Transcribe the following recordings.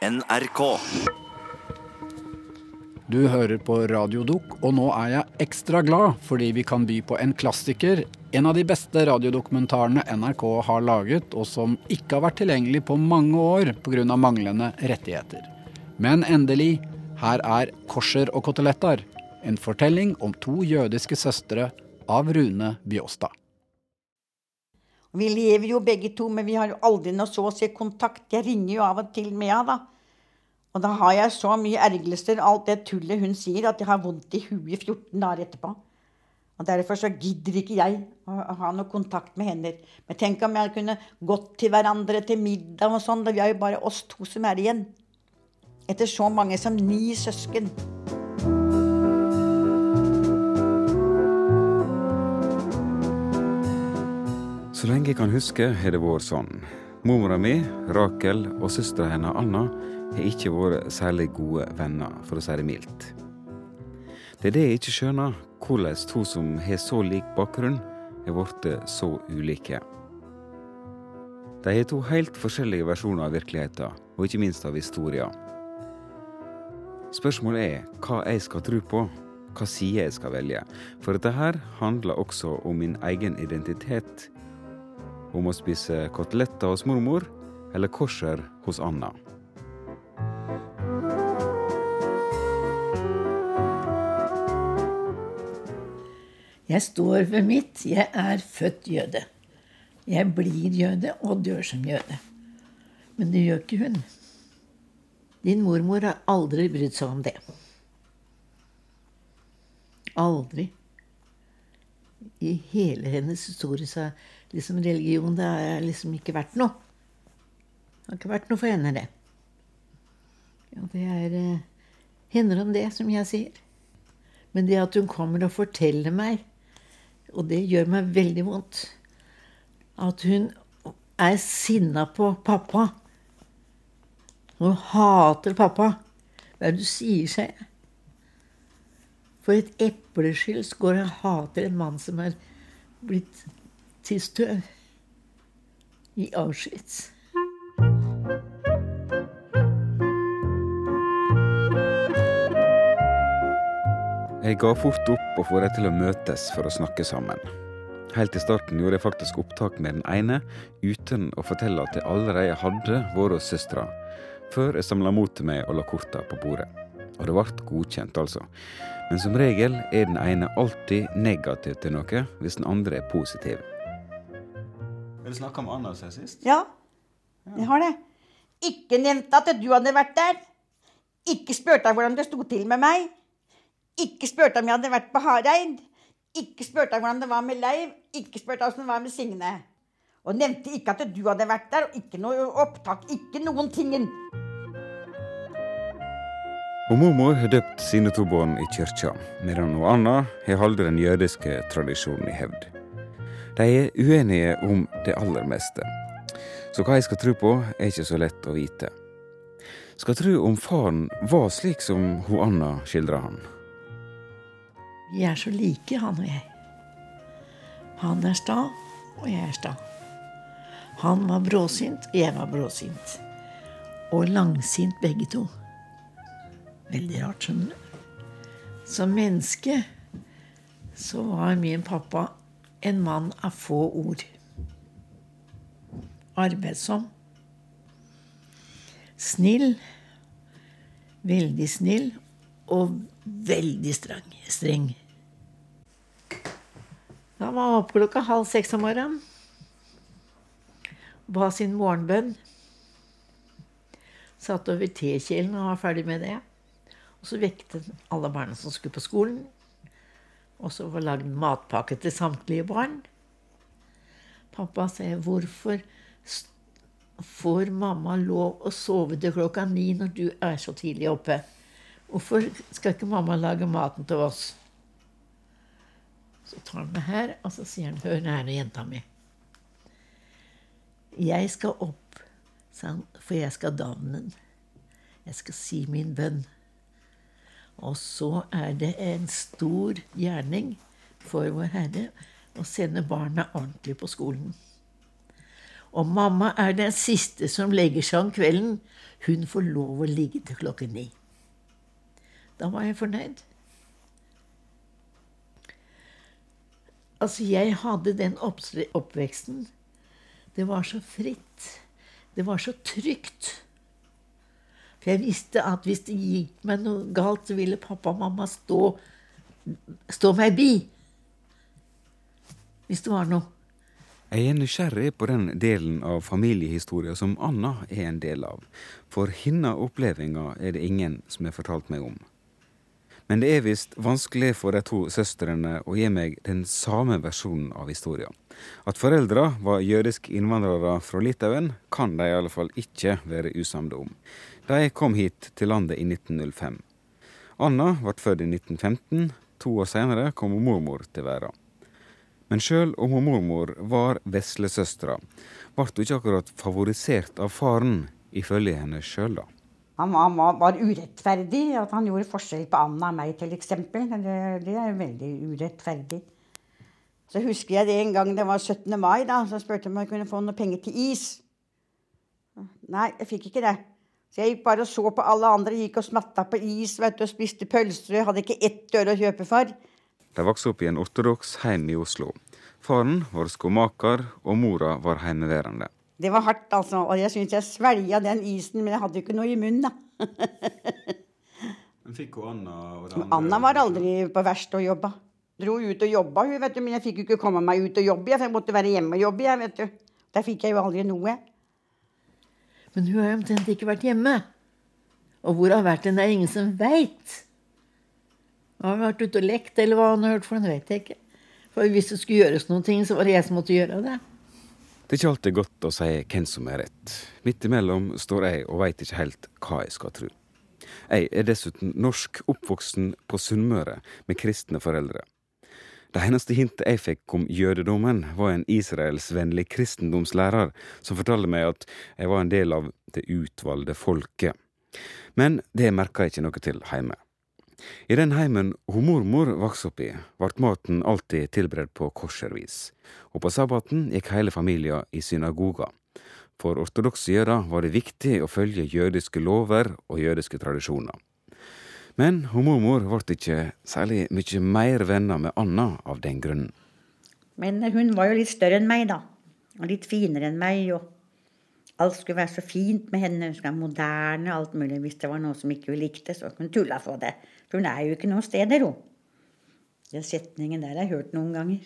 NRK. Du hører på Radiodok, og nå er jeg ekstra glad fordi vi kan by på en klassiker. En av de beste radiodokumentarene NRK har laget, og som ikke har vært tilgjengelig på mange år pga. manglende rettigheter. Men endelig, her er 'Korser og koteletter'. En fortelling om to jødiske søstre av Rune Bjåstad. Vi lever jo begge to, men vi har jo aldri noe så å si kontakt. Jeg ringer jo av og til med henne, da. Og da har jeg så mye ergrelser, alt det tullet hun sier, at jeg har vondt i huet 14 dager etterpå. Og Derfor så gidder ikke jeg å ha noe kontakt med henne. Men tenk om jeg kunne gått til hverandre til middag og sånn. Vi er jo bare oss to som er igjen. Etter så mange som ni søsken. Så lenge jeg kan huske, har det vært sånn. Mormora mi, Rakel, og søstera hennes Anna har ikke vært særlig gode venner, for å si det mildt. Det er det jeg ikke skjønner, hvordan to som har så lik bakgrunn, har blitt så ulike. De har to helt forskjellige versjoner av virkeligheten, og ikke minst av historien. Spørsmålet er hva jeg skal tro på, hva side jeg skal velge. For dette handler også om min egen identitet. Om å spise koteletter hos mormor, eller korser hos Anna. Jeg står ved mitt. Jeg er født jøde. Jeg blir jøde og dør som jøde. Men det gjør ikke hun. Din mormor har aldri brydd seg om det. Aldri. I hele hennes historie så liksom religion det har liksom ikke vært noe. Det har ikke vært noe for henne, det. Ja, det er eh, hender om det, som jeg sier. Men det at hun kommer og forteller meg, og det gjør meg veldig vondt, at hun er sinna på pappa. Hun hater pappa. Hva er det du sier, sier jeg. For et epleskyld går og hater en mann som er blitt til i Auschwitz. Jeg ga fort opp og får dem til å møtes for å snakke sammen. Helt i starten gjorde jeg faktisk opptak med den ene, uten å fortelle at jeg allerede hadde vært hos søstera, før jeg samla mot til meg og la korta på bordet. Og det ble godkjent, altså. Men som regel er den ene alltid negativ til noe, hvis den andre er positiv. Har du snakka med Anna siden sist? Ja, jeg har det. Ikke nevnte at du hadde vært der. Ikke spurte hvordan det sto til med meg. Ikke spurte om jeg hadde vært på Hareid. Ikke spurte hvordan det var med Leiv. Ikke spurte hvordan det var med Signe. Og nevnte ikke at du hadde vært der, og ikke noe opptak. Ikke noen tingen. Og mormor har døpt sine to barn i kirka, medan hun Anna har holdt den jødiske tradisjonen i hevd. De er uenige om det aller meste. Så hva jeg skal tro på, er ikke så lett å vite. Skal tro om faren var slik som hun Anna skildra han. Vi er så like, han og jeg. Han er sta, og jeg er sta. Han var bråsint, og jeg var bråsint. Og langsint begge to. Veldig rart, skjønner du. Som menneske så var min pappa en mann av få ord. Arbeidsom. Snill. Veldig snill. Og veldig streng. streng. Da var han oppe klokka halv seks om morgenen. Ba sin morgenbønn. Satt over tekjelen og var ferdig med det. Og så vekket alle barna som skulle på skolen. Og så var lagd matpakke til samtlige barn. Pappa sier, 'Hvorfor får mamma lov å sove til klokka ni når du er så tidlig oppe?' 'Hvorfor skal ikke mamma lage maten til oss?' Så tar han meg her, og så sier han, 'Hør her jenta mi'. Jeg skal opp, for jeg skal davnen. Jeg skal si min bønn. Og så er det en stor gjerning for Vår Herre å sende barna ordentlig på skolen. Og mamma er den siste som legger seg om kvelden. Hun får lov å ligge til klokken ni. Da var jeg fornøyd. Altså, jeg hadde den oppveksten. Det var så fritt. Det var så trygt. For jeg visste at hvis det gikk meg noe galt, så ville pappa og mamma stå, stå meg bi. Hvis det var noe. Jeg er nysgjerrig på den delen av familiehistoria som Anna er en del av. For hennes opplevelser er det ingen som har fortalt meg om. Men det er visst vanskelig for de to søstrene å gi meg den samme versjonen av historien. At foreldra var jødiske innvandrere fra Litauen, kan de i alle fall ikke være usamde om. De kom hit til landet i 1905. Anna ble født i 1915. To år senere kom mormor til verden. Men sjøl om hun mormor var veslesøstera, ble hun ikke akkurat favorisert av faren, ifølge henne sjøl, da. Han var, var, urettferdig, at han gjorde forskjell på Anna og meg, f.eks. Det, det er veldig urettferdig. Så husker jeg det en gang det var 17. mai, da, så spurte jeg om jeg kunne få noe penger til is. Nei, jeg fikk ikke det. Så jeg gikk bare og så på alle andre gikk og smatta på is vet du, og spiste pølser. Jeg hadde ikke ett øre å kjøpe for. De vokste opp i en ortodoks heim i Oslo. Faren var skomaker, og mora var heimeværende. Det var hardt, altså. Og jeg syns jeg svelga den isen, men jeg hadde jo ikke noe i munnen, da. men fikk hun Anna og det Anna var aldri på verkstedet og jobba. Dro ut og jobba, hun, vet du, men jeg fikk jo ikke komme meg ut og jobbe. For jeg måtte være hjemme og jobbe. Jeg, vet du. Der fikk jeg jo aldri noe. Men hun har jo omtrent ikke vært hjemme. Og hvor har vært den, det er ingen som veit. Har har vært ute og lekt, eller hva hun har hørt for noe, vet jeg ikke. For hvis det skulle gjøres noen ting, så var det jeg som måtte gjøre det. Det er ikke alltid godt å si hvem som er rett. Midt imellom står jeg og veit ikke helt hva jeg skal tro. Jeg er dessuten norsk, oppvoksen på Sunnmøre med kristne foreldre. Det eneste hintet jeg fikk om jødedommen, var en israelsvennlig kristendomslærer som fortalte meg at jeg var en del av det utvalgte folket. Men det merka jeg ikke noe til hjemme. I den heimen hun mormor vokste opp i, ble maten alltid tilberedt på korservis, og på sabbaten gikk hele familien i synagoga. For ortodokse jøder var det viktig å følge jødiske lover og jødiske tradisjoner. Men hun mormor ble ikke særlig mye mer venner med Anna av den grunnen. Men hun var jo litt større enn meg, da. Og litt finere enn meg. og Alt skulle være så fint med henne. Hun skulle være moderne alt mulig. Hvis det var noe som ikke hun likte, så kunne hun tulla for det. For hun er jo ikke noen steder, hun. Den setningen der har jeg hørt noen ganger.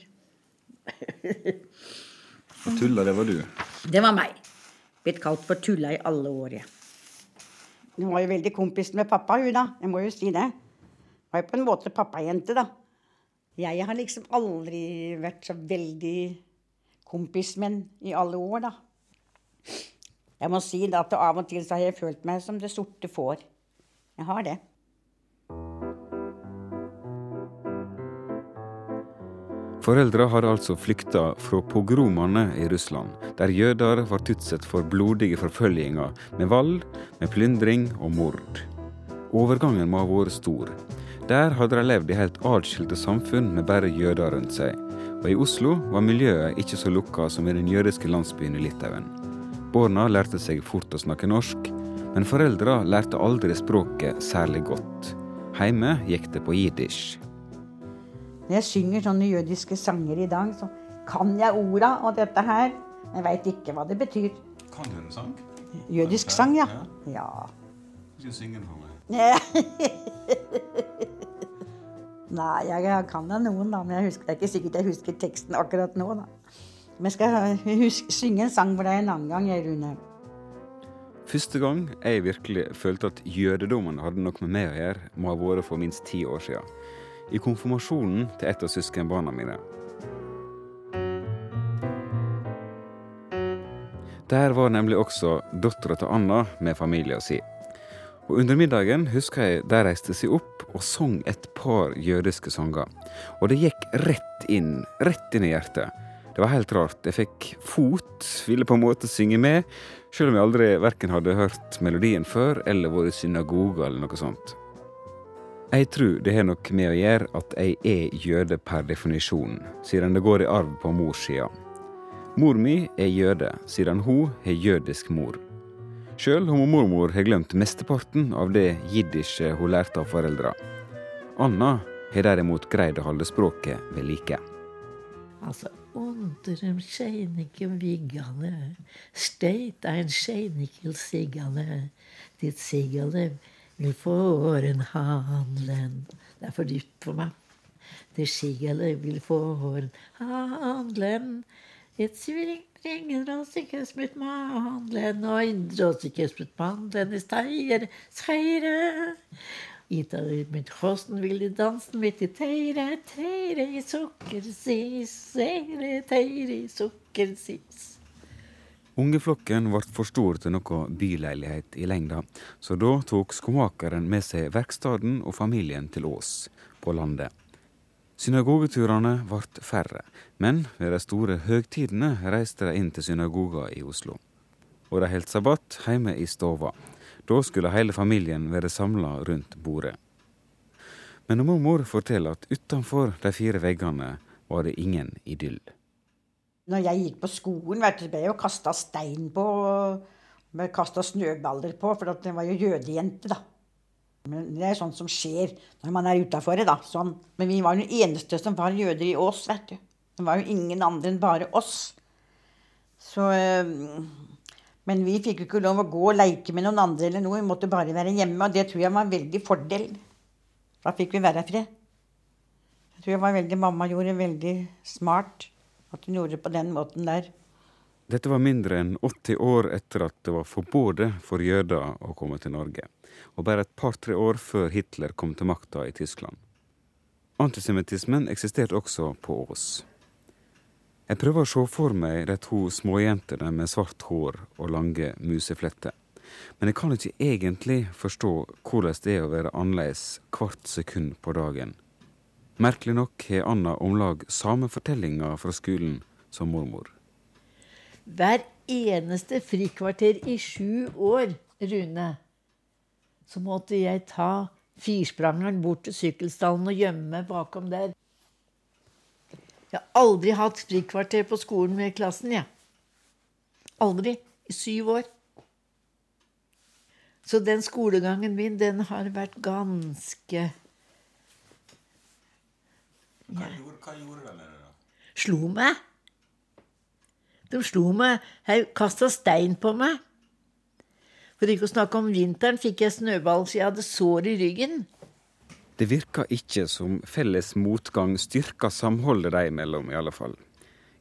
tulla, det var du? Det var meg. Blitt kalt for tulla i alle år, jeg. Hun var jo veldig kompis med pappa, hun da. Jeg må jo si det. Hun var jo på en måte pappajente, da. Jeg har liksom aldri vært så veldig kompis med i alle år, da. Jeg må si at av og til har jeg følt meg som det sorte får. Jeg har det. Foreldra har altså flykta fra pogromene i Russland, der jøder var utsatt for blodige forfølginger med vold, med plyndring og mord. Overgangen må ha vært stor. Der hadde de levd i helt atskilte samfunn med bare jøder rundt seg. Og i Oslo var miljøet ikke så lukka som i den jødiske landsbyen i Litauen. Barna lærte seg fort å snakke norsk, men foreldra lærte aldri språket særlig godt. Hjemme gikk det på jiddisch. Når jeg synger sånne jødiske sanger i dag, så kan jeg orda og dette her. Men jeg veit ikke hva det betyr. Kan du en sang? Jødisk sang, ja. ja. Skal du synge den for meg? Nei, jeg kan da noen, da. Men jeg husker, det er ikke sikkert jeg husker teksten akkurat nå, da. Jeg skal huske, synge en sang for deg en annen gang, jeg, Rune. Første gang jeg virkelig følte at jødedommen hadde noe med meg å gjøre, må ha vært for minst ti år siden i konfirmasjonen til et av søskenbarna mine. Der var nemlig også dattera til Anna med familien sin. Og Under middagen husker jeg de reiste seg opp og sang et par jødiske sanger. Og det gikk rett inn, rett inn i hjertet. Det var helt rart. Jeg fikk fot, ville på en måte synge med, selv om jeg aldri verken hadde hørt melodien før eller vært i synagoga eller noe sånt. Jeg tror det har noe med å gjøre at jeg er jøde per definisjon, siden det går i arv på morssida. Mor mi er jøde, siden hun har jødisk mor. Sjøl om mormor har glemt mesteparten av det jiddische hun lærte av foreldra. Anna har derimot greid å holde språket ved like. Altså Scheinigen viggane, steit ein scheinikil sigane, ditt sigale vil få åren handlen. Det er for dypt for meg. Det sigale vil få åren handlen. Et svingen råsikes mitt mandlen, og indråsikes mitt mandlen i steier, seire. Ita mitt hosten vil i dansen mitt i teire, teire i sukkersis, teire, teire i sukkersis. Ungeflokken ble for stor til noe byleilighet i lengda, så da tok skomakeren med seg verkstaden og familien til Ås, på landet. Synagogeturene ble færre, men ved de store høgtidene reiste de inn til synagoga i Oslo. Og de holdt sabbat hjemme i stova. Da skulle hele familien være samla rundt bordet. Men mormor forteller at utenfor de fire veggene var det ingen idyll. Når jeg gikk på skolen, ble jeg jo kasta stein på. Ble kasta snøballer på, for det var jo jødejente, da. Men det er sånt som skjer når man er utafor det, da. Sånn. Men vi var jo de eneste som var jøder i Ås, vet du. Det var jo ingen andre enn bare oss. Så Men vi fikk jo ikke lov å gå og leke med noen andre eller noe. Vi måtte bare være hjemme, og det tror jeg var en veldig fordel. Da fikk vi være fred. Jeg tror jeg var veldig, Mamma gjorde veldig smart at hun gjorde det på den måten der. Dette var mindre enn 80 år etter at det var forbudt for jøder å komme til Norge, og bare et par-tre år før Hitler kom til makta i Tyskland. Antisemittismen eksisterte også på Ås. Jeg prøver å se for meg de to småjentene med svart hår og lange musefletter. Men jeg kan ikke egentlig forstå hvordan det er å være annerledes hvert sekund på dagen. Merkelig nok har Anna om lag samme fortellinger fra skolen som mormor. Hver eneste frikvarter i sju år, Rune, så måtte jeg ta firsprangeren bort til sykkelstallen og gjemme meg bakom der. Jeg har aldri hatt frikvarter på skolen med klassen, jeg. Aldri. I syv år. Så den skolegangen min, den har vært ganske Hva gjorde, hva gjorde de med det, da? Slo meg. De slo meg. Kasta stein på meg. For ikke å snakke om vinteren fikk jeg snøball så jeg hadde sår i ryggen. Det virker ikke som felles motgang styrka samholdet de imellom, i alle fall.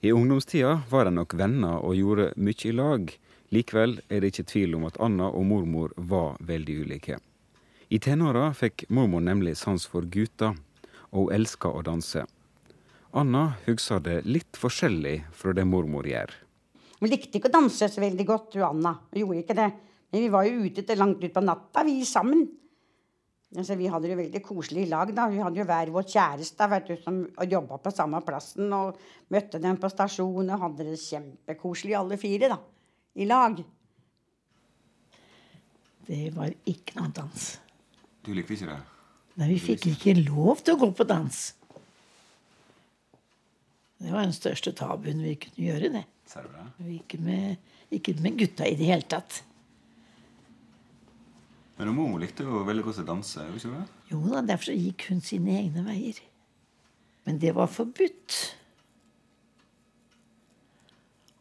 I ungdomstida var de nok venner og gjorde mye i lag. Likevel er det ikke tvil om at Anna og mormor var veldig ulike. I tenåra fikk mormor nemlig sans for gutter, og hun elska å danse. Anna husker det litt forskjellig fra det mormor gjør. Hun likte ikke å danse så veldig godt, hun Anna. Hun gjorde ikke det. Men vi var jo ute til langt utpå natta, vi sammen. Altså, vi hadde det jo veldig koselig i lag. da. Vi hadde jo hver vår kjæreste vet du, som jobba på samme plassen. Og møtte dem på stasjonen og hadde det kjempekoselig alle fire. da. I lag. Det var ikke noe dans. Du likte ikke det? Nei, vi fikk ikke lov til å gå på dans. Det var den største tabuen vi kunne gjøre, det. Ser du det? Ikke med, ikke med gutta i det hele tatt. Men mormor likte jo veldig godt å danse. ikke det? Jo da, derfor gikk hun sine egne veier. Men det var forbudt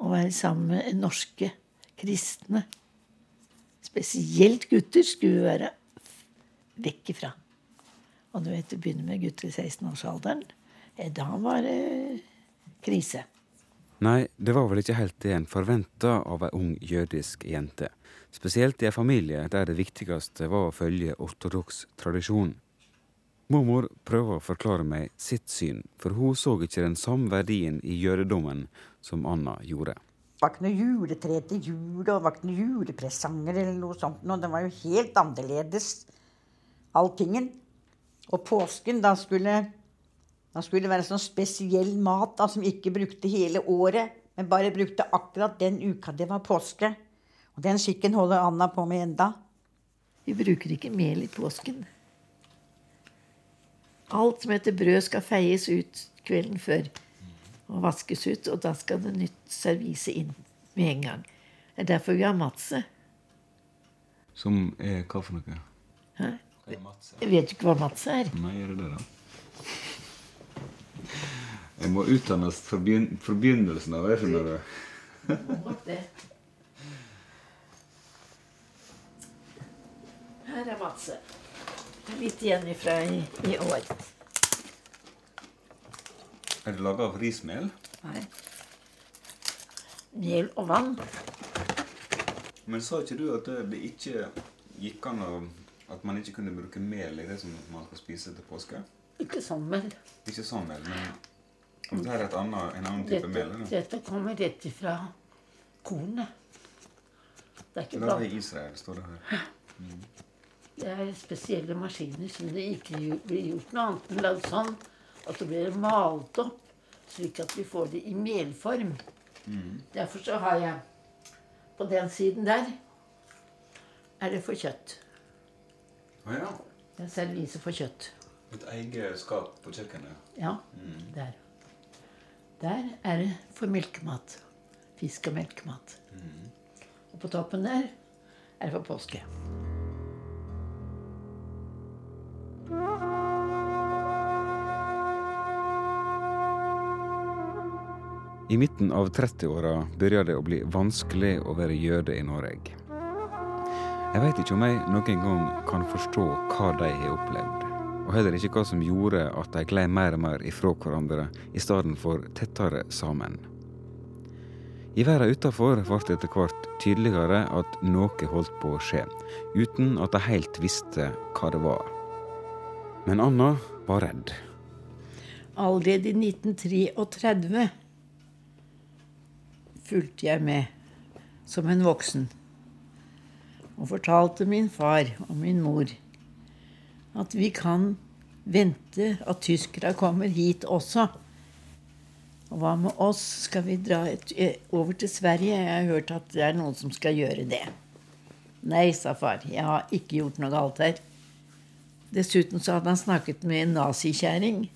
å være sammen med norske kristne. Spesielt gutter skulle vi være vekk ifra. Og du vet, du begynner med gutter i 16-årsalderen. Da var det krise. Nei, det var vel ikke helt det en forventa av ei ung jødisk jente. Spesielt i en familie der det viktigste var å følge ortodoks tradisjon. Mormor prøver å forklare meg sitt syn, for hun så ikke den samme verdien i jødedommen som Anna gjorde. Det var ikke noe juletre til jul, og det var ikke noe julepresanger eller noe sånt. Det var jo helt annerledes, alltingen. Og påsken, da skulle, da skulle det være sånn spesiell mat da, som ikke brukte hele året, men bare brukte akkurat den uka det var påske. Og den skikken holder Anna på med enda. Vi bruker ikke mel i påsken. Alt som heter brød, skal feies ut kvelden før. og vaskes ut. Og da skal det nytt servise inn med en gang. Det er derfor vi har matse. Som er hva for noe? Hæ? Hva er matse? Jeg vet ikke hva matse er. Nei, gjør det det, da? Jeg må utdannes fra, begyn fra begynnelsen av, jeg skjønner du. Her er er litt igjen ifra i, i år. Er det laga av rismel? Nei. Mel og vann. Men sa ikke du at det, det ikke gikk an å At man ikke kunne bruke mel i det som man skal spise til påske? Ikke sånn mel. Ikke sånn mel, men det er et annet, en annen type mel? eller? dette kommer rett ifra kornet. Det er ikke bra. Laga blant i Israel, står det her. Det er spesielle maskiner som det ikke blir gjort noe annet enn lagd sånn at det blir malt opp, slik at vi får det i melform. Derfor så har jeg på den siden der er det for kjøtt. Å ja. Det er servise for kjøtt. Et eget skap på kjøkkenet. Ja, der. Der er det for melkemat. Fisk og melkemat. Og på toppen der er det for påske. I midten av 30-åra begynner det å bli vanskelig å være jøde i Norge. Jeg veit ikke om jeg noen gang kan forstå hva de har opplevd, og heller ikke hva som gjorde at de gled mer og mer ifra hverandre i stedet for tettere sammen. I verden utafor ble det etter hvert tydeligere at noe holdt på å skje, uten at de helt visste hva det var. Men Anna var redd. Allerede i 1933 fulgte jeg med som en voksen og fortalte min far og min mor at vi kan vente at tyskere kommer hit også. Og hva med oss? Skal vi dra et, eh, over til Sverige? Jeg har hørt at det er noen som skal gjøre det. Nei, sa far. Jeg har ikke gjort noe galt her. Dessuten så hadde han snakket med en nazikjerring.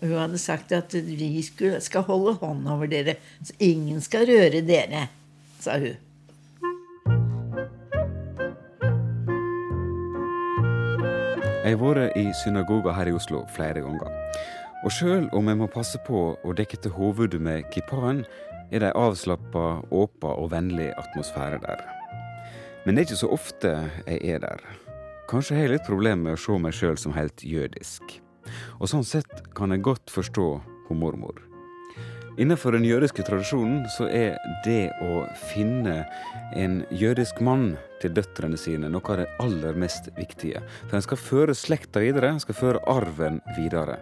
Og hun hadde sagt at vi skulle, skal holde hånd over dere, så ingen skal røre dere, sa hun. Jeg har vært i synagoga her i Oslo flere ganger. Og sjøl om jeg må passe på å dekke til hovedet med kippaen, er det ei avslappa, åpen og vennlig atmosfære der. Men det er ikke så ofte jeg er der. Kanskje har jeg litt problemer med å se meg sjøl som helt jødisk. Og sånn sett kan jeg godt forstå hun mormor. Innenfor den jødiske tradisjonen så er det å finne en jødisk mann til døtrene sine noe av det aller mest viktige. For en skal føre slekta videre, en skal føre arven videre.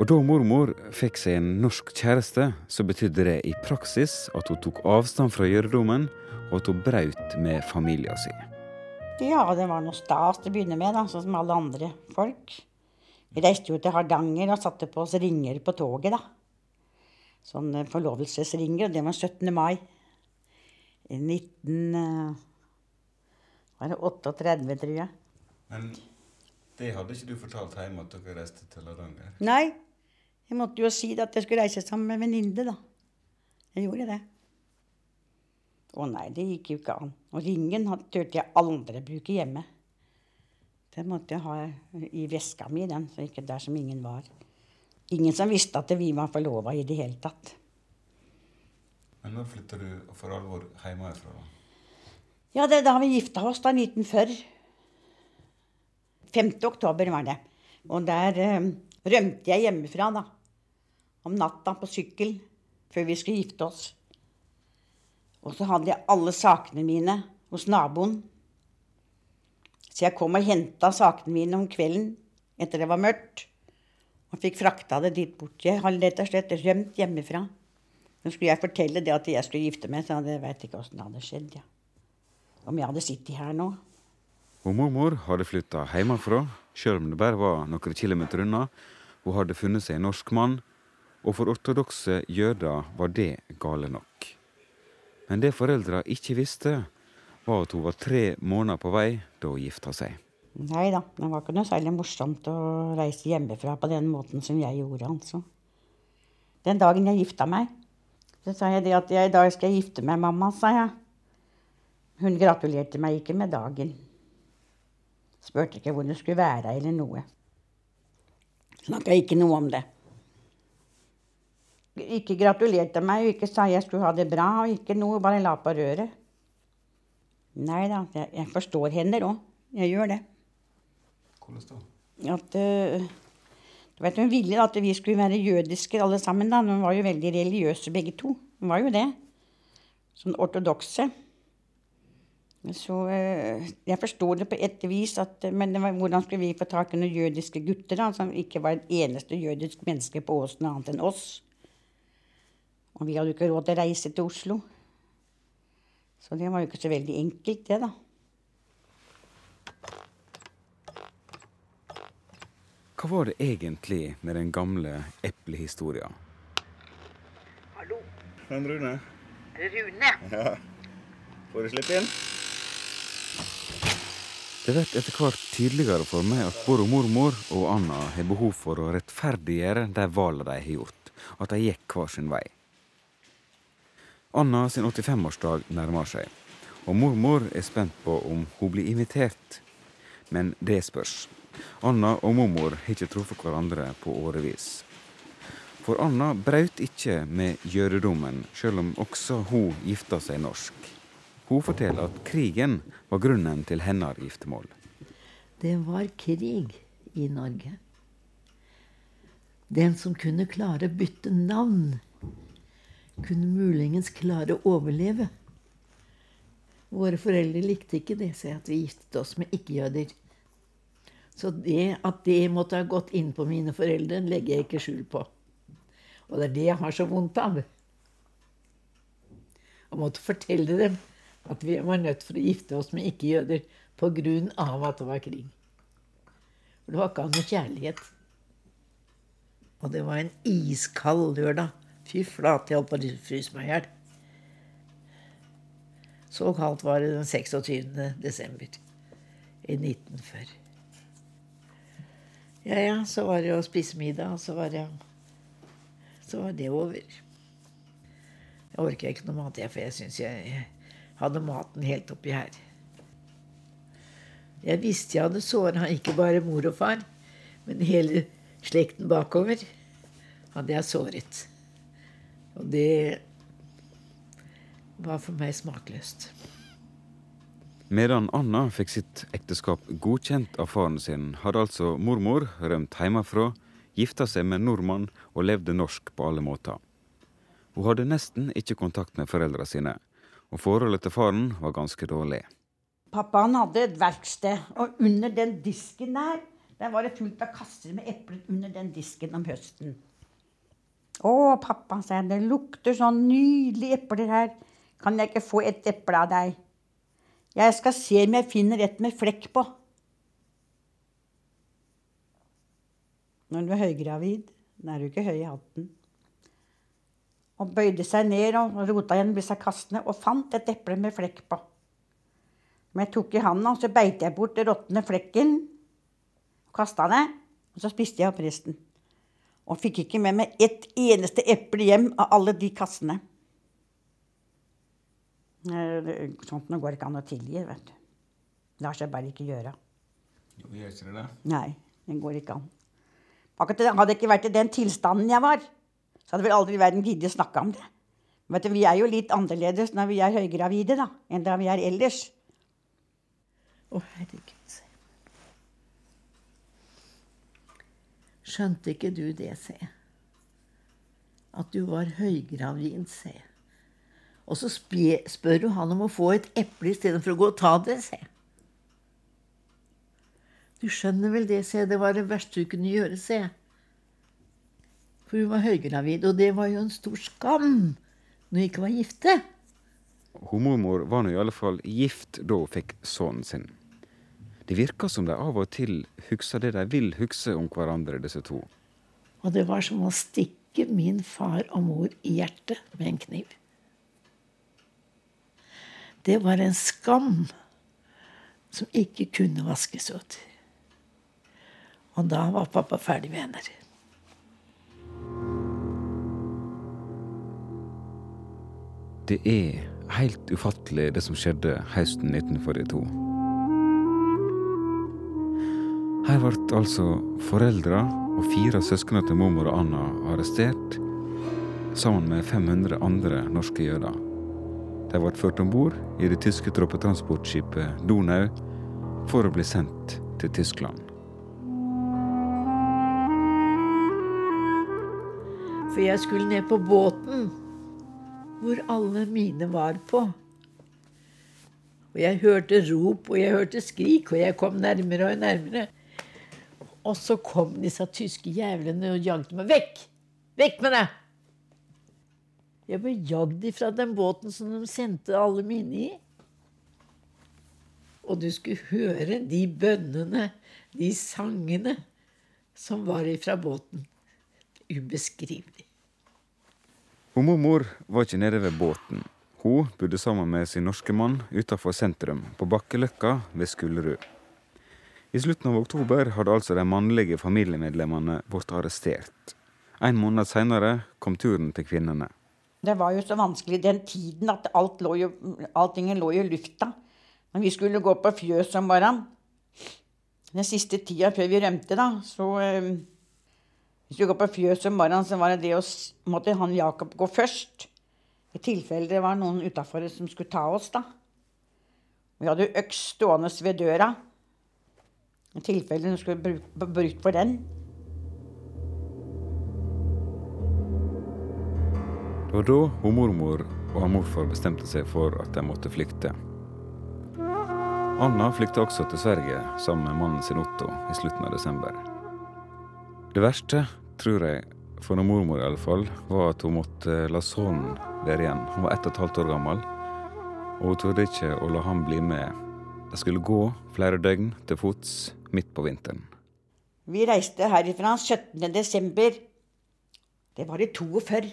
Og da mormor fikk seg en norsk kjæreste, så betydde det i praksis at hun tok avstand fra jødedommen, og at hun brøt med familien sin. Ja, det var noe stas til å begynne med, da, sånn som alle andre folk. Vi reiste jo til Hardanger og satte på oss ringer på toget, da. sånn forlovelsesringer, og det var 17. mai. I 19... Var det 38, tror jeg. Men det hadde ikke du fortalt hjemme at dere reiste til Hardanger? Nei, jeg måtte jo si at jeg skulle reise sammen med en venninne, da. Jeg gjorde det. Å nei, det gikk jo ikke an. Og ringen turte jeg aldri bruke hjemme. Den måtte jeg ha i veska mi, den, så ikke der som ingen var. Ingen som visste at vi var forlova i det hele tatt. Men når flytter du for alvor hjemmefra? da? Ja, det er da vi gifta oss, da, 1940. 5. oktober var det. Og der eh, rømte jeg hjemmefra, da. Om natta på sykkel før vi skulle gifte oss. Og så hadde jeg alle sakene mine hos naboen. Så jeg kom og henta sakene mine om kvelden etter det var mørkt. Og fikk frakta det dit bort. Jeg hadde rett og slett rømt hjemmefra. Så skulle jeg fortelle det at jeg skulle gifte meg, så jeg veit ikke åssen det hadde skjedd. Ja. Om jeg hadde sittet her nå. Og mormor hadde flytta hjemmefra, sjøl om det bare var noen kilometer unna. Hun hadde funnet seg en norsk mann, og for ortodokse jøder var det gale nok. Men det foreldra ikke visste, var at hun var tre måneder på vei da hun gifta seg. Nei da, det var ikke noe særlig morsomt å reise hjemmefra på den måten som jeg gjorde, altså. Den dagen jeg gifta meg. Så sa jeg det at jeg, i dag skal jeg gifte meg, mamma, sa jeg. Hun gratulerte meg ikke med dagen. Spurte ikke hvor det skulle være eller noe. Snakka ikke noe om det. Ikke gratulerte meg, og ikke sa jeg skulle ha det bra, og ikke noe, bare la på røret. Nei da, jeg, forstår henne òg. Jeg gjør det. Hvordan da? At uh, du vet, Hun ville at vi skulle være jødiske alle sammen. da. Hun var jo veldig religiøse begge to. Hun var jo det. Sånn ortodokse. Så uh, jeg forsto det på et vis, at, men var, hvordan skulle vi få tak i noen jødiske gutter da, som ikke var et eneste jødisk menneske på Åsen annet enn oss? Og vi hadde jo ikke råd til å reise til Oslo. Så det var jo ikke så veldig enkelt, det, da. Hva var det egentlig med den gamle eplehistoria? Hallo, Men Rune, Rune. ja. får du slippe inn? Det blir etter hvert tydeligere for meg at både mormor og Anna har behov for å rettferdiggjøre de valgene de har gjort, at de gikk hver sin vei. Anna sin 85-årsdag nærmer seg, og mormor er spent på om hun blir invitert. Men det spørs. Anna og mormor har ikke truffet hverandre på årevis. For Anna brøt ikke med jødedommen, selv om også hun gifta seg norsk. Hun forteller at krigen var grunnen til hennes giftermål. Det var krig i Norge. Den som kunne klare å bytte navn, kunne muligens klare å overleve. Våre foreldre likte ikke det, så at vi giftet oss med ikke-jøder. Så det at det måtte ha gått inn på mine foreldre, legger jeg ikke skjul på. Og det er det jeg har så vondt av. Å måtte fortelle dem at vi var nødt for å gifte oss med ikke-jøder av at det var krig. For det var ikke noe kjærlighet. Og det var en iskald lørdag. Fy flate, jeg holdt på å fryse meg i hjel. Så kaldt var det den 26. desember i 1940. Ja, ja, så var det å spise middag, og så var det, så var det over. Jeg orker ikke noe mat, jeg, for jeg syns jeg hadde maten helt oppi her. Jeg visste jeg hadde såra ikke bare mor og far, men hele slekten bakover hadde jeg såret. Og det var for meg smakløst. Medan Anna fikk sitt ekteskap godkjent av faren sin, hadde altså mormor rømt hjemmefra, gifta seg med nordmann og levde norsk på alle måter. Hun hadde nesten ikke kontakt med foreldra sine, og forholdet til faren var ganske dårlig. Pappa han hadde et verksted, og under den disken der der var det fullt av kasser med epler under den disken om høsten. Å, pappa, sa jeg, det lukter sånn nydelige epler her. Kan jeg ikke få et eple av deg? Jeg skal se om jeg finner et med flekk på. Når du er høygravid, da er du ikke høy i hatten. Og bøyde seg ned og rota gjennom disse kassene og fant et eple med flekk på. Men jeg tok i handa, og så beit jeg bort den råtne flekken. Kasta det. Og så spiste jeg opp resten. Og fikk ikke med meg ett eneste eple hjem av alle de kassene. Eh, Sånt noe går ikke an å tilgi, vet du. Lar seg bare ikke gjøre. Jo, gjør ikke det det? Nei, det går ikke an. Akkurat det hadde ikke vært i den tilstanden jeg var, så hadde vel aldri i verden giddet snakke om det. Men vi er jo litt annerledes når vi er høygravide da, enn da vi er ellers. Å, herregud. Skjønte ikke du det, se? At du var høygravid, se. Og så spør du han om å få et eple istedenfor å gå og ta det, se. Du skjønner vel det, se. Det var det verste du kunne gjøre, se. For hun var høygravid, og det var jo en stor skam når hun ikke var gifte. Hun mormor var nå i alle fall gift da hun fikk sønnen sin. Det virker som de av og til husker det de vil huske om hverandre, disse to. Og det var som å stikke min far og mor i hjertet med en kniv. Det var en skam som ikke kunne vaskes ut. Og da var pappa ferdig med henne. Det er helt ufattelig det som skjedde høsten 1942. Her ble altså foreldra og fire søsknene til mormor og Anna arrestert, sammen med 500 andre norske jøder. De ble ført om bord i det tyske troppetransportskipet Donau for å bli sendt til Tyskland. For jeg skulle ned på båten hvor alle mine var på. Og jeg hørte rop, og jeg hørte skrik, og jeg kom nærmere og nærmere. Og så kom disse tyske jævlene og jagde meg vekk! Vekk med deg! Jeg ble jagd ifra den båten som de sendte alle mine i. Og du skulle høre de bønnene, de sangene, som var ifra båten. Ubeskrivelig. Og mormor var ikke nede ved båten. Hun bodde sammen med sin norske mann utafor sentrum, på Bakkeløkka ved Skullerud. I slutten av oktober hadde altså de mannlige familiemedlemmene blitt arrestert. En måned seinere kom turen til kvinnene. Det var jo så vanskelig den tiden at alt lå jo, allting lå i lufta. Men vi skulle gå på fjøs om morgenen Den siste tida før vi rømte, da, så eh, Hvis vi går på fjøs om morgenen, så var det det å måtte han Jakob gå først. I tilfelle det var noen utafor som skulle ta oss, da. Vi hadde øks stående ved døra. I tilfelle hun skulle brukt for den. Det var da hun mormor og han morfar bestemte seg for at de måtte flykte. Anna flykta også til Sverige sammen med mannen sin Otto i slutten av desember. Det verste, tror jeg, for noen mormor i alle fall, var at hun måtte la sønnen være igjen. Hun var ett og et halvt år gammel, og hun torde ikke å la han bli med. De skulle gå flere døgn til fots midt på vinteren. Vi reiste herifra 17. desember. Det var i 42.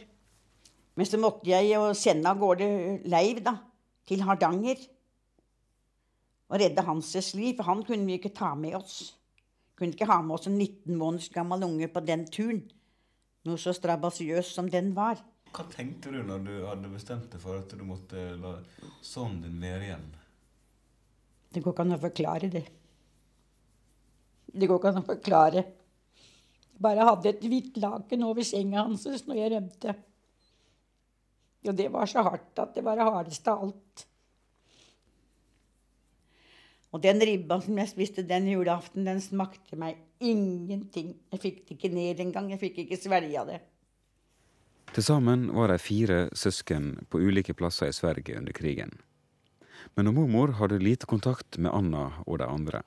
Men så måtte jeg jo sende av gårde Leiv da, til Hardanger. Og redde Hanses liv, for han kunne vi ikke ta med oss. Kunne ikke ha med oss en 19 måneders gammel unge på den turen. Noe så strabasiøst som den var. Hva tenkte du når du hadde bestemt deg for at du måtte la sønnen din være igjen? Det går ikke an å forklare det. Det går ikke an å forklare. Jeg bare hadde et hvitt laken over senga hans når jeg rømte. Og det var så hardt at det var det hardeste av alt. Og den ribba som jeg spiste den julaften, den smakte meg ingenting. Jeg fikk det ikke ned engang. Jeg fikk ikke svelga det. Til sammen var de fire søsken på ulike plasser i Sverige under krigen. Men mormor hadde lite kontakt med Anna og de andre.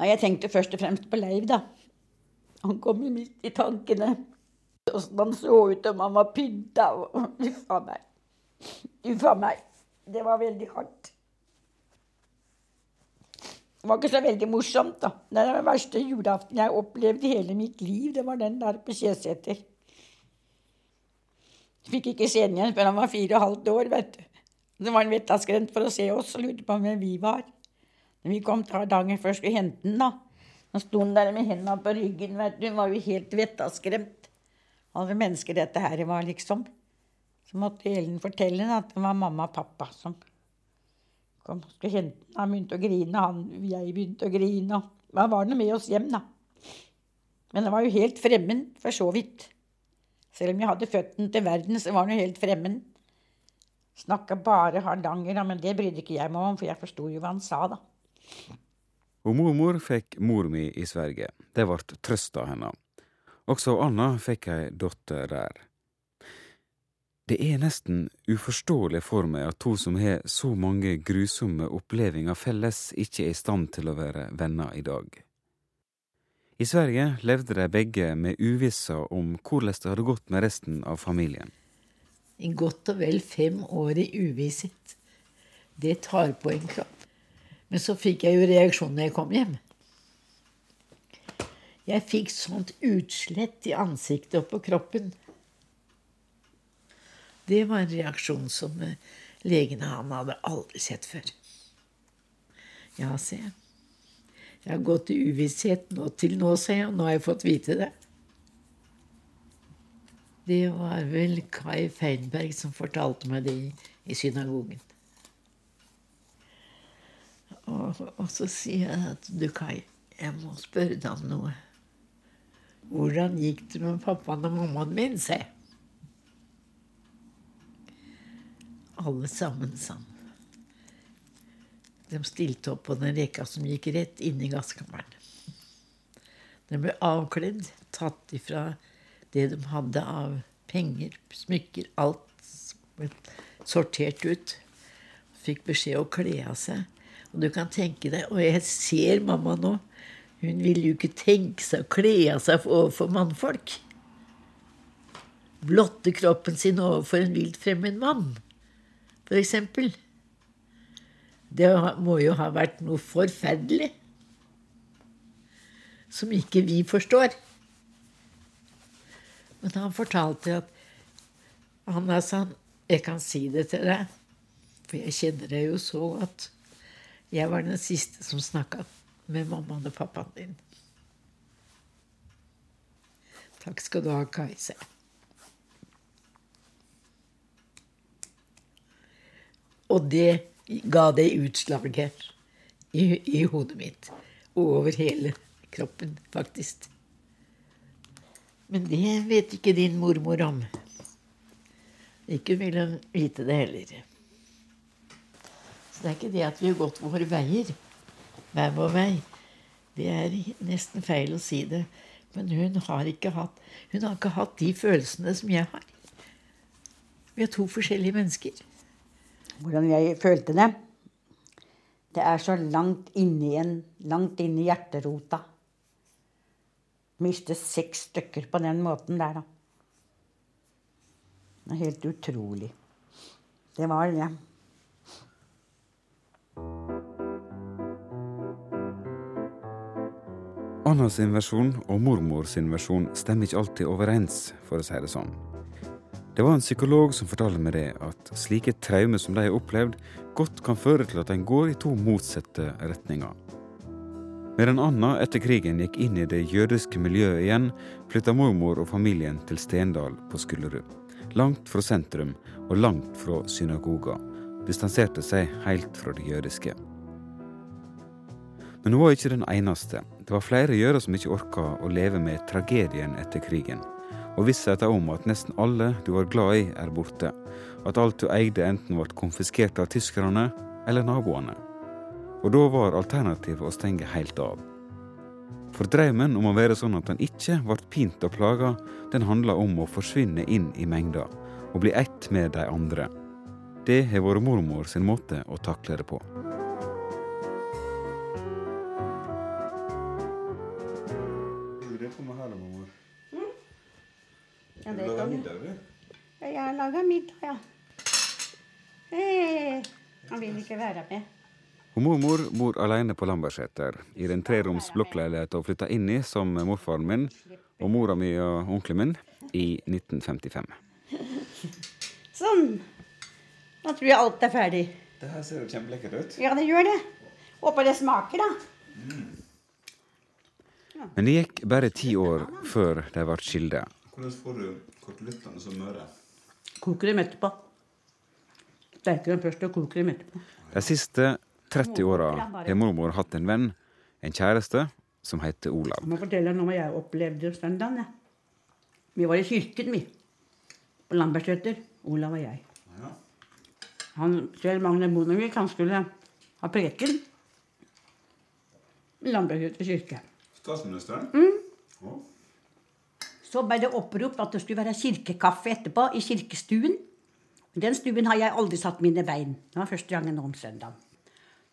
Nei, Jeg tenkte først og fremst på Leiv, da. Han kom jo midt i tankene. Åssen han så ut om han var pynta. Uff a meg. Uff a meg. Det var veldig hardt. Det var ikke så veldig morsomt, da. Det er den verste julaften jeg opplevde i hele mitt liv. Det var den der på Kjeseter. Fikk ikke se den igjen før han var fire og halvt år, vet du. Så var han vettaskremt for å se oss og lurte på hvem vi var. Når vi kom til Hardanger først skulle hente den, da. Han sto der med hendene på ryggen, vet du. Hun var jo helt vettaskremt. Alle mennesker dette her var, liksom. Så måtte Ellen fortelle at det var mamma og pappa som og hente. Han begynte å grine, han, jeg begynte å grine. Han var nå med oss hjem, da. Men han var jo helt fremmed, for så vidt. Selv om jeg hadde født den til verden, så var han jo helt fremmed. Snakka bare Hardanger, men det brydde ikke jeg meg om, for jeg forsto jo hva han sa, da. Og mormor fikk mor mi i Sverige. Det ble trøsta henne. Også Anna fikk ei datter der. Det er nesten uforståelig for meg at to som har så mange grusomme opplevelser felles, ikke er i stand til å være venner i dag. I Sverige levde de begge med uvissa om hvordan det hadde gått med resten av familien. I godt og vel fem år i uvisshet. Det tar på en kropp. Men så fikk jeg jo reaksjon når jeg kom hjem. Jeg fikk sånt utslett i ansiktet og på kroppen. Det var en reaksjon som eh, legene han hadde aldri sett før. Ja, se. Jeg har gått i uvisshet nå til nå, jeg, og nå har jeg fått vite det. Det var vel Kai Feinberg som fortalte meg det i synagogen. Og, og så sier jeg at du, Kai, jeg må spørre deg om noe. Hvordan gikk det med pappaen og mammaen min, se? Alle sammen, sammen. De stilte opp på den reka som gikk rett inn i gasskammeren. De ble avkledd, tatt ifra det de hadde av penger, smykker, alt sortert ut. Fikk beskjed å kle av seg. Og du kan tenke deg Og jeg ser mamma nå. Hun ville jo ikke tenke seg å kle av seg overfor mannfolk. Blotte kroppen sin overfor en vilt fremmed mann, eksempel. Det må jo ha vært noe forferdelig som ikke vi forstår. Men han fortalte at han sa sånn, jeg kan si det til deg, for jeg kjenner deg jo så godt. Jeg var den siste som snakka med mammaen og pappaen din. Takk skal du ha, Kajse. Og det ga det utslaget i, i hodet mitt. Og Over hele kroppen, faktisk. Men det vet ikke din mormor om. Ikke vil hun vite det heller. Så det er ikke det at vi har gått våre veier, hver vår vei. Det er nesten feil å si det. Men hun har ikke hatt, hun har ikke hatt de følelsene som jeg har. Vi er to forskjellige mennesker. Hvordan jeg følte det? Det er så langt inni en, langt inni hjerterota. Miste seks stykker på den måten der, da. Det er helt utrolig. Det var det. Anna sin versjon og mormor sin versjon stemmer ikke alltid overens, for å si det sånn. Det var en psykolog som fortalte meg det, at slike traumer som de har opplevd, godt kan føre til at en går i to motsatte retninger. Medan Anna etter krigen gikk inn i det jødiske miljøet igjen, flytta mormor og familien til Stendal på Skullerud. Langt fra sentrum og langt fra synagoga. Distanserte seg helt fra det jødiske. Men hun var ikke den eneste. Det var flere jøder som ikke orka å leve med tragedien etter krigen. Og vissheten om at nesten alle du var glad i, er borte. At alt du eide enten ble konfiskert av tyskerne eller naboene. Og da var alternativet å stenge helt av. For drømmen om å være sånn at en ikke ble pint og plaga, den handla om å forsvinne inn i mengda og bli ett med de andre. Det har vært mormor sin måte å takle det på. Middag, ja. Han vil ikke være med. Og mormor bor alene på Lambertseter, i den treroms blokkleilighet hun flytta inn i som morfaren min og mora mi og onkelen min i 1955. Sånn. Da tror jeg alt er ferdig. Det her ser jo kjempelekkert ut. Ja, det gjør det. Håper det smaker, da. Men det gikk bare ti år før de ble skilde. Hvordan får du kotelettene så møre? Koker dem etterpå. Steker dem først og koker dem etterpå. De siste 30 åra har mormor hatt en venn, en kjæreste, som heter Olav. Jeg må fortelle om hva jeg opplevde søndagen. jeg. Vi var i kirken, vi. På Lambertseter. Olav og jeg. Han, Kjell Magne Bondevik han skulle ha preken i Lambertseter kirke. Statsministeren? Å, Så ble det opprop at det skulle være kirkekaffe etterpå i kirkestuen. Den stuen har jeg aldri satt mine bein. Det var første gangen om søndagen.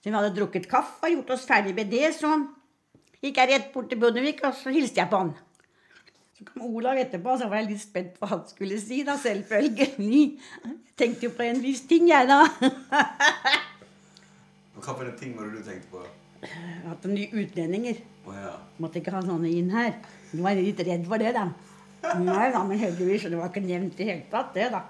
Så vi hadde drukket kaffe og gjort oss ferdig med det, så gikk jeg rett bort til Bondevik, og så hilste jeg på han. Så kom Olav etterpå, og så var jeg litt spent på hva han skulle si, da, selvfølgelig. Jeg tenkte jo på en viss ting, jeg, da. Hva for en ting var det du tenkte på? At nye utlendinger Oh, ja. måtte ikke ha sånne inn her. Jeg var litt redd for det, da. Nei da, men heldigvis, det var ikke nevnt i hele tatt, det, da.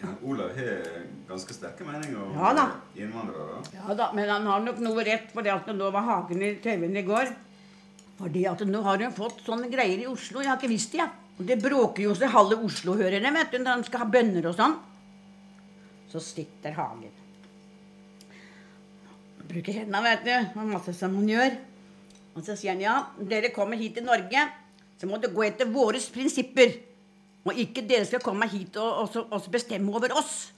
ja. Olav har ganske sterke meninger om Ja innvandrere. Ja da, men han har nok noe rett for det at nå var Hagen i TV-en i går. Fordi at nå har hun fått sånne greier i Oslo. Jeg har ikke visst det, jeg. Og det bråker jo så halve Oslo hører det, vet du, når de skal ha bønner og sånn. Så sitter Hagen. Bruker hendene, vet du. Og masse som han gjør. Og så sier han ja, dere kommer hit til Norge, så må det gå etter våre prinsipper. Og ikke dere skal komme hit og, og, og bestemme over oss.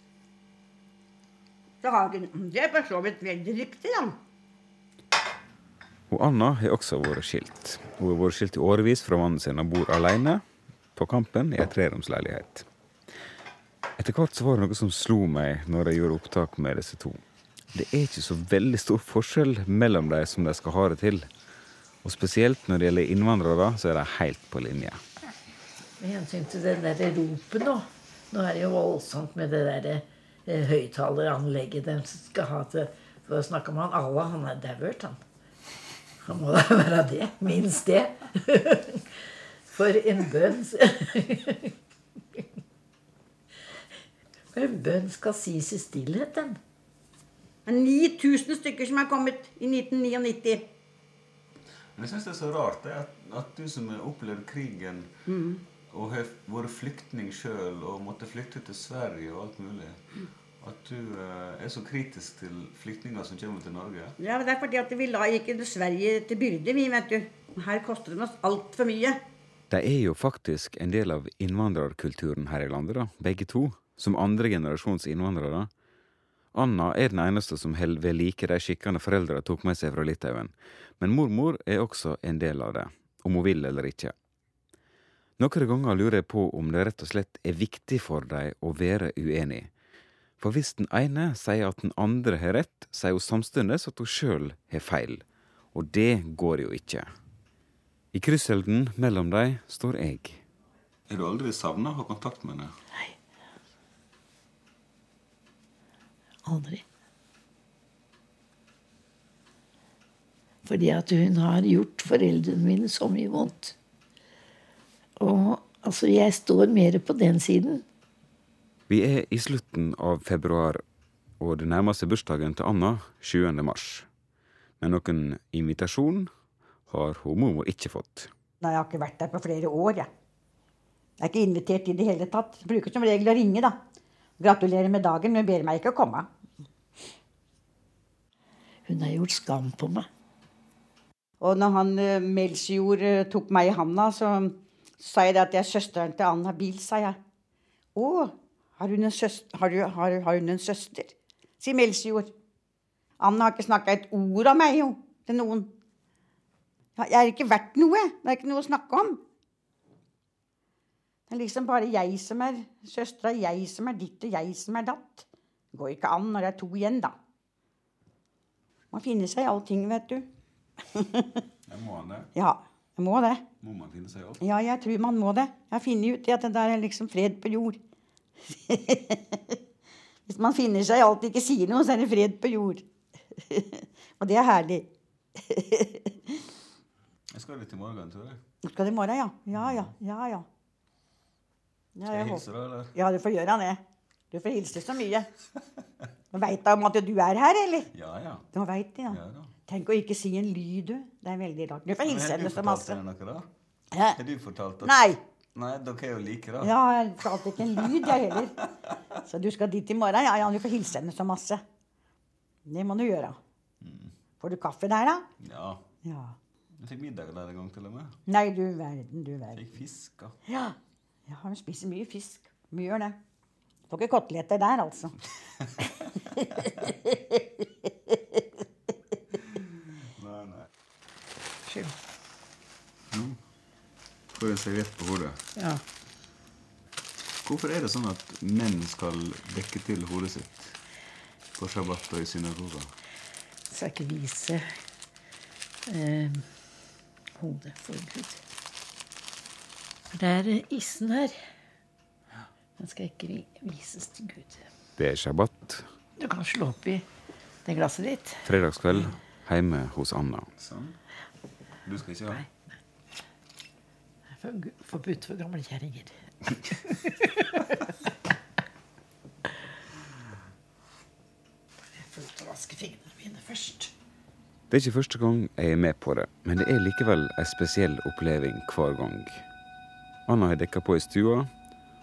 Så Hagen Det er for så vidt veldig riktig, da. Og Anna har også vært skilt. Hun har vært skilt i årevis fra mannen sin og bor alene på Kampen i ei treromsleilighet. Etter hvert så var det noe som slo meg når jeg gjorde opptak med disse to. Det er ikke så veldig stor forskjell mellom dem som de skal ha det til. Og spesielt når det gjelder innvandrere, så er de helt på linje. Med hensyn til det der ropet nå. Nå er det jo voldsomt med det der eh, høyttaleranlegget de skal ha til For å snakke om han Allah, han er dauert, han. Han må da være det. Minst det. For en bønn For en bønn skal sies i stillhet, den. Er 9000 stykker som er kommet i 1999. Men jeg syns det er så rart det, at, at du som har opplevd krigen og har vært flyktning sjøl og måtte flykte til Sverige og alt mulig, at du eh, er så kritisk til flyktninger som kommer til Norge. Ja, men Det er fordi at vi la ikke Sverige til byrde, vi, vet du. Her koster det oss altfor mye. De er jo faktisk en del av innvandrerkulturen her i landet, da, begge to. Som andre generasjons innvandrere. Anna er den eneste som holder ved like de skikkene foreldrene tok med seg fra Litauen. Men mormor er også en del av det, om hun vil eller ikke. Noen ganger lurer jeg på om det rett og slett er viktig for dem å være uenig. For hvis den ene sier at den andre har rett, sier hun samtidig at hun sjøl har feil. Og det går jo ikke. I krysselden mellom dem står jeg. Er du aldri savna å ha kontakt med henne? Aldri. Fordi at hun har gjort foreldrene mine så mye vondt. Og altså, jeg står mer på den siden. Vi er i slutten av februar, og det nærmer seg bursdagen til Anna 7. mars. Men noen invitasjon har hun mormor ikke fått. Nei, jeg har ikke vært der på flere år, jeg. Jeg er ikke invitert i det hele tatt. Jeg bruker som regel å ringe, da. Gratulerer med dagen, men ber meg ikke å komme. Hun har gjort skam på meg. Og når han uh, Melchior eh, tok meg i handa, så sa jeg det at jeg er søsteren til Anna Bil, sa jeg. Å, har hun en søster? Har, har, har hun en søster? sier Melsjord. Anna har ikke snakka et ord av meg, jo, til noen. Jeg er ikke verdt noe. Det er ikke noe å snakke om. Det er liksom bare jeg som er søstera, jeg som er ditt, og jeg som er datt. Det går ikke an når det er to igjen, da. Man finner seg i allting, vet du. Jeg må han det? Ja, jeg må det. Må man finne seg i alt? Ja, jeg tror man må det. Jeg har funnet ut at det der er liksom fred på jord. Hvis man finner seg i alt og ikke sier noe, så er det fred på jord. og det er herlig. Jeg skal litt i morgen, tror jeg. Skal du i morgen, ja? Ja, ja. ja, ja. ja Skal jeg jeg hilse, deg, eller? Ja, du får gjøre det. Du får hilse så mye. Veit du om at du er her, eller? Ja, ja. Nå veit det, ja. ja da. Tenk å ikke si en lyd, du. Det er veldig rart. Du får hilse henne Men masse. har du fortalt henne noe, da? Hæ? Har du fortalt henne? Nei. Nei, dere er jo like, da. Ja, jeg fortalte ikke en lyd, jeg heller. Så du skal dit i morgen? Ja, ja, du får hilse henne så masse. Det må du gjøre. Får du kaffe der, da? Ja. Ja. Jeg fikk middag der en gang, til og med. Nei, du verden, du verden. Fikk fisk. da. Ja, ja hun spiser mye fisk. Mye gjør det. Får ikke koteletter der, altså. Nei, nei. Skyld. Får en serviett på hodet. Ja. Hvorfor er det sånn at menn skal dekke til hodet sitt på shabbat og i synagoga? Skal ikke vise eh, hodet for Gud. For det er issen her. Den skal ikke vises til Gud. Det er shabbat, Du kan slå opp i det glasset ditt. fredagskveld, hjemme hos Anna. Sånn. Du skal ikke ha? Nei. Det er for- Forbudt for gamle kjerringer. Jeg får vaske fingrene mine først. Det er ikke første gang jeg er med på det, men det er likevel en spesiell oppleving hver gang. Anna har dekka på i stua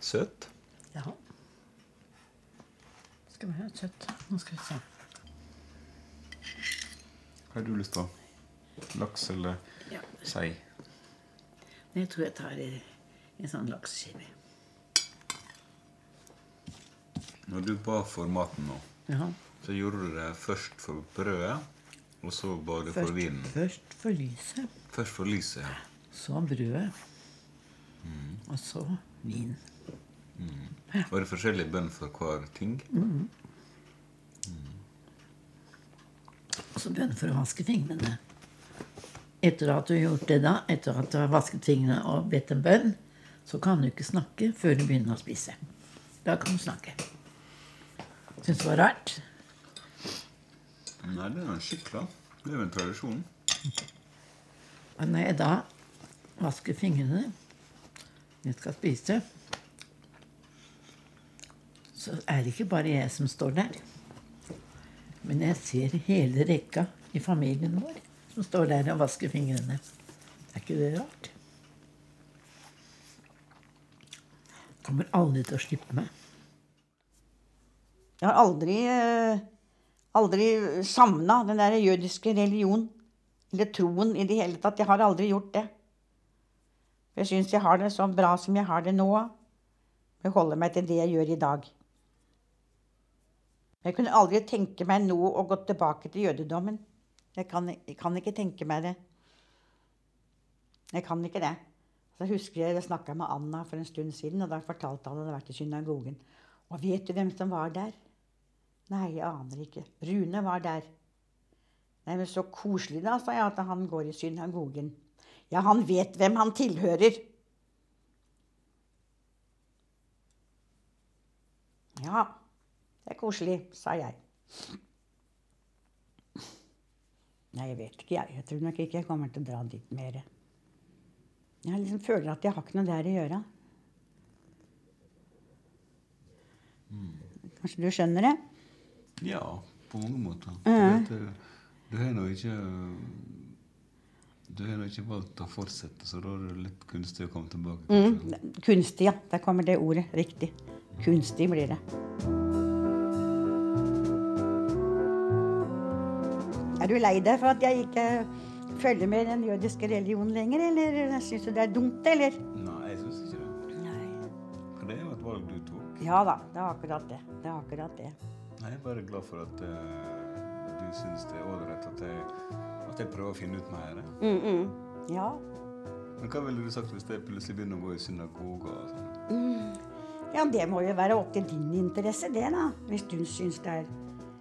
Søt. Ja. Skal vi ha et kjøtt? Nå skal vi se. Hva har du lyst på? Laks eller Ja. sei? Jeg tror jeg tar en sånn lakseskive. Når du ba for maten nå, Ja. så gjorde du det først for brødet, og så ba du for Først, vinen. først for lyset, Først for lyset, ja. så brødet, og så vin. Var det forskjellig bønn for hver ting? Og så bønn for å vaske fingrene. Etter at du har gjort det, da, etter at du har vasket fingrene og bedt en bønn, så kan du ikke snakke før du begynner å spise. Da kan du snakke. Syns det var rart? Nei, det er en skikk, da. Det er jo en tradisjon. Og når jeg da vasker fingrene jeg skal spise, så er det ikke bare jeg som står der. Men jeg ser hele rekka i familien vår som står der og vasker fingrene. Er ikke det rart? Kommer aldri til å slippe meg. Jeg har aldri, eh, aldri savna den der jødiske religionen eller troen i det hele tatt. Jeg har aldri gjort det. Jeg syns jeg har det så bra som jeg har det nå. Jeg holder meg til det jeg gjør i dag. Jeg kunne aldri tenke meg nå å gå tilbake til jødedommen. Jeg kan, jeg kan ikke tenke meg det. Jeg kan ikke det. Så husker jeg jeg snakka med Anna for en stund siden, og da fortalte han at han hadde vært i synagogen. Og vet du hvem som var der? Nei, jeg aner ikke. Rune var der. Nei, men Så koselig, da, sa jeg, at han går i synagogen. Ja, han vet hvem han tilhører. Ja, det er koselig, sa jeg. Nei, jeg vet ikke, jeg. Jeg tror nok ikke jeg kommer til å dra dit mer. Jeg liksom føler at jeg har ikke noe der å gjøre. Kanskje du skjønner det? Ja, på mange måter. Ja. Du, vet, du har nå ikke Du har ikke valgt å fortsette, så da er det litt kunstig å komme tilbake. Mm, kunstig, ja. Der kommer det ordet riktig. Kunstig blir det. Er du lei deg for at jeg ikke følger med den jødiske religionen lenger, eller syns du det er dumt, eller? Nei, jeg syns ikke det. Nei. For det er jo et valg du tok. Ja da, det er akkurat det. Det er akkurat det. Jeg er bare glad for at uh, du syns det er ålreit at, jeg- at jeg prøver å finne ut mer. Mm -mm. Ja. Men hva ville du sagt hvis jeg plutselig begynner å gå i synagoga og sånn? ja, det må jo være opp til din interesse, det, da. Hvis du syns det er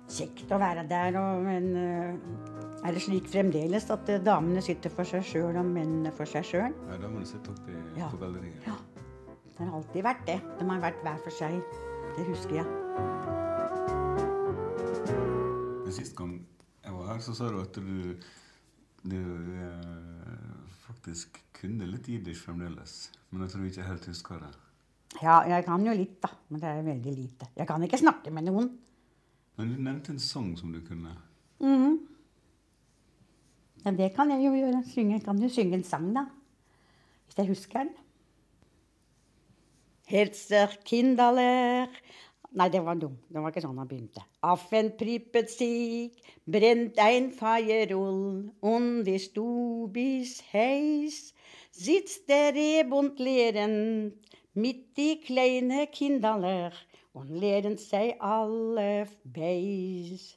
kjekt å være der, og, men uh, er det slik fremdeles at eh, damene sitter for seg sjøl og mennene for seg sjøl? Ja, da må du sitte oppe Ja. på galleriet. Ja. Det har alltid vært det. De har vært hver for seg. Det husker jeg. Men sist gang jeg var her, så sa du at du, du eh, faktisk kunne litt jiddisch fremdeles. Men jeg tror ikke jeg helt husker det. Ja, jeg kan jo litt, da. Men det er veldig lite. Jeg kan ikke snakke med noen. Men du nevnte en sang som du kunne. Mhm. Ja, det kan jeg jo gjøre. Synge. Kan du synge en sang, da. Hvis jeg husker den. Helt sterk Kindaler Nei, det var dum. Det var ikke sånn han begynte. Affen prippet sig, brent ein Feierull, und die Stubis heis, sitz der Rebund leren, midt i kleine Kindaler, und leren seg alle beis.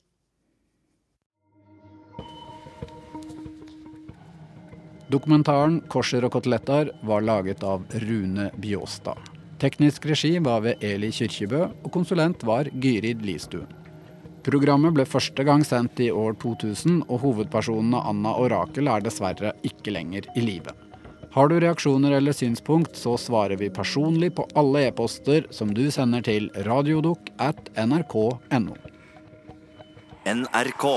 Dokumentaren 'Korser og koteletter' var laget av Rune Bjåstad. Teknisk regi var ved Eli Kyrkjebø, og konsulent var Gyrid Listuen. Programmet ble første gang sendt i år 2000, og hovedpersonene Anna og Rakel er dessverre ikke lenger i live. Har du reaksjoner eller synspunkt, så svarer vi personlig på alle e-poster som du sender til radiodukk at nrk.no. NRK.